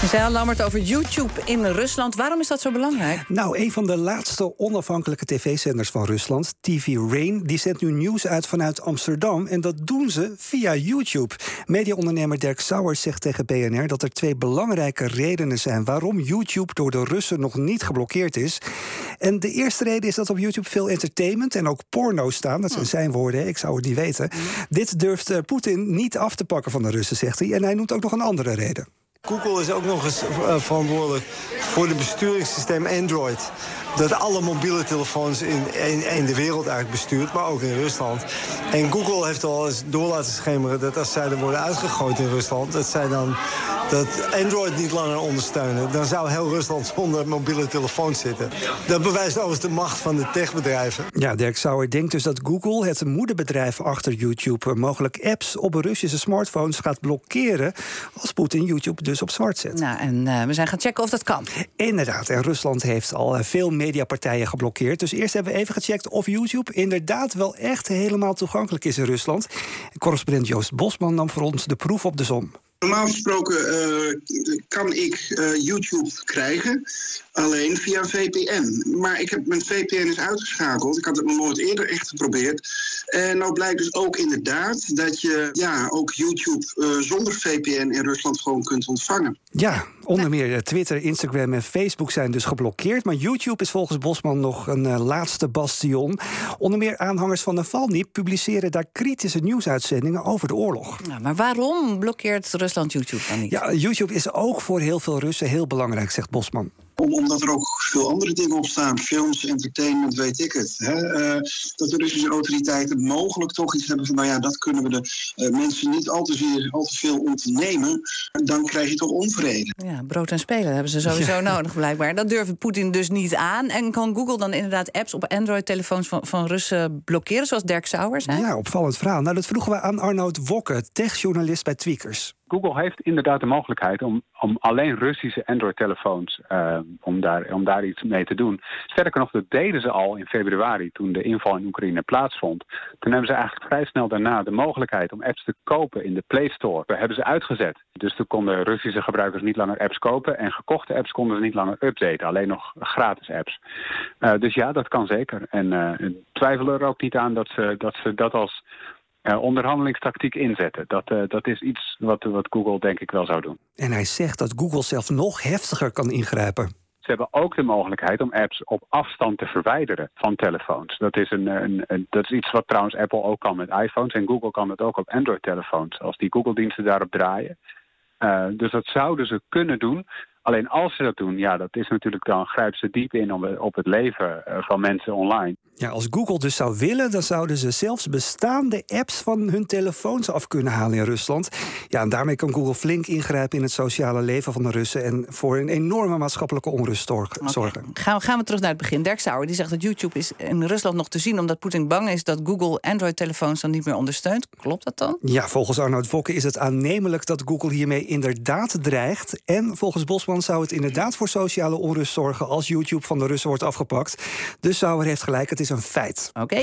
Je zei al, Lammert, over YouTube in Rusland. Waarom is dat zo belangrijk? Nou, een van de laatste onafhankelijke tv-zenders van Rusland, TV Rain, die zendt nu nieuws uit vanuit Amsterdam. En dat doen ze via YouTube. Mediaondernemer Dirk Sauers zegt tegen BNR dat er twee belangrijke redenen zijn waarom YouTube door de Russen nog niet geblokkeerd is. En de eerste reden is dat op YouTube veel entertainment en ook porno staan. Dat zijn zijn woorden, ik zou het niet weten. Dit durft eh, Poetin niet af te pakken van de Russen, zegt hij. En hij noemt ook nog een andere reden. Google is ook nog eens eh, verantwoordelijk voor het besturingssysteem Android. Dat alle mobiele telefoons in, in, de wereld eigenlijk bestuurt, maar ook in Rusland. En Google heeft al eens door laten schemeren dat als zij er worden uitgegooid in Rusland, dat zij dan dat Android niet langer ondersteunen. Dan zou heel Rusland zonder mobiele telefoons zitten. Dat bewijst overigens de macht van de techbedrijven. Ja, Dirk Sauer denkt dus dat Google, het moederbedrijf achter YouTube, mogelijk apps op Russische smartphones gaat blokkeren als Poetin YouTube dus op zwart zet. Nou, en uh, we zijn gaan checken of dat kan. Inderdaad, en Rusland heeft al veel mediapartijen geblokkeerd. Dus eerst hebben we even gecheckt of YouTube inderdaad wel echt helemaal toegankelijk is in Rusland. Correspondent Joost Bosman nam voor ons de proef op de som. Normaal gesproken uh, kan ik uh, YouTube krijgen, alleen via VPN. Maar ik heb mijn VPN is uitgeschakeld. Ik had het nog nooit eerder echt geprobeerd. En nou blijkt dus ook inderdaad dat je ja, ook YouTube uh, zonder VPN in Rusland gewoon kunt ontvangen. Ja, onder meer Twitter, Instagram en Facebook zijn dus geblokkeerd. Maar YouTube is volgens Bosman nog een laatste bastion. Onder meer aanhangers van Navalny publiceren daar kritische nieuwsuitzendingen over de oorlog. Ja, maar waarom blokkeert Rusland YouTube dan niet? Ja, YouTube is ook voor heel veel Russen heel belangrijk, zegt Bosman. Om, omdat er ook veel andere dingen op staan. Films, entertainment, weet ik het. Hè? Uh, dat de Russische autoriteiten mogelijk toch iets hebben van... nou ja, dat kunnen we de uh, mensen niet al te, zeer, al te veel ontnemen. Dan krijg je toch onvrede. Ja, brood en spelen hebben ze sowieso ja. nodig blijkbaar. Dat durft Poetin dus niet aan. En kan Google dan inderdaad apps op Android-telefoons van, van Russen blokkeren... zoals Dirk Sauers? Hè? Ja, opvallend verhaal. Nou, dat vroegen we aan Arnoud Wokke, techjournalist bij Tweakers. Google heeft inderdaad de mogelijkheid om, om alleen Russische Android-telefoons uh, om, daar, om daar iets mee te doen. Sterker nog, dat deden ze al in februari toen de inval in Oekraïne plaatsvond. Toen hebben ze eigenlijk vrij snel daarna de mogelijkheid om apps te kopen in de Play Store. We hebben ze uitgezet. Dus toen konden Russische gebruikers niet langer apps kopen en gekochte apps konden ze niet langer updaten. Alleen nog gratis apps. Uh, dus ja, dat kan zeker. En uh, twijfel er ook niet aan dat ze dat, ze dat als uh, onderhandelingstactiek inzetten. Dat, uh, dat is iets wat, wat Google denk ik wel zou doen. En hij zegt dat Google zelf nog heftiger kan ingrijpen. Ze hebben ook de mogelijkheid om apps op afstand te verwijderen van telefoons. Dat is, een, een, een, dat is iets wat trouwens Apple ook kan met iPhones. En Google kan het ook op Android-telefoons, als die Google-diensten daarop draaien. Uh, dus dat zouden ze kunnen doen. Alleen als ze dat doen, ja, dat is natuurlijk dan grijpt ze diep in op het leven van mensen online. Ja, als Google dus zou willen, dan zouden ze zelfs bestaande apps van hun telefoons af kunnen halen in Rusland. Ja, en daarmee kan Google flink ingrijpen in het sociale leven van de Russen en voor een enorme maatschappelijke onrust zorgen. Okay. Gaan, we, gaan we terug naar het begin. Dirk Sauer die zegt dat YouTube is in Rusland nog te zien omdat Poetin bang is dat Google Android-telefoons dan niet meer ondersteunt. Klopt dat dan? Ja, volgens Arnoud Vokke is het aannemelijk dat Google hiermee inderdaad dreigt. En volgens Bosman zou het inderdaad voor sociale onrust zorgen als YouTube van de Russen wordt afgepakt. Dus Sauer heeft gelijk, het is een feit. Oké.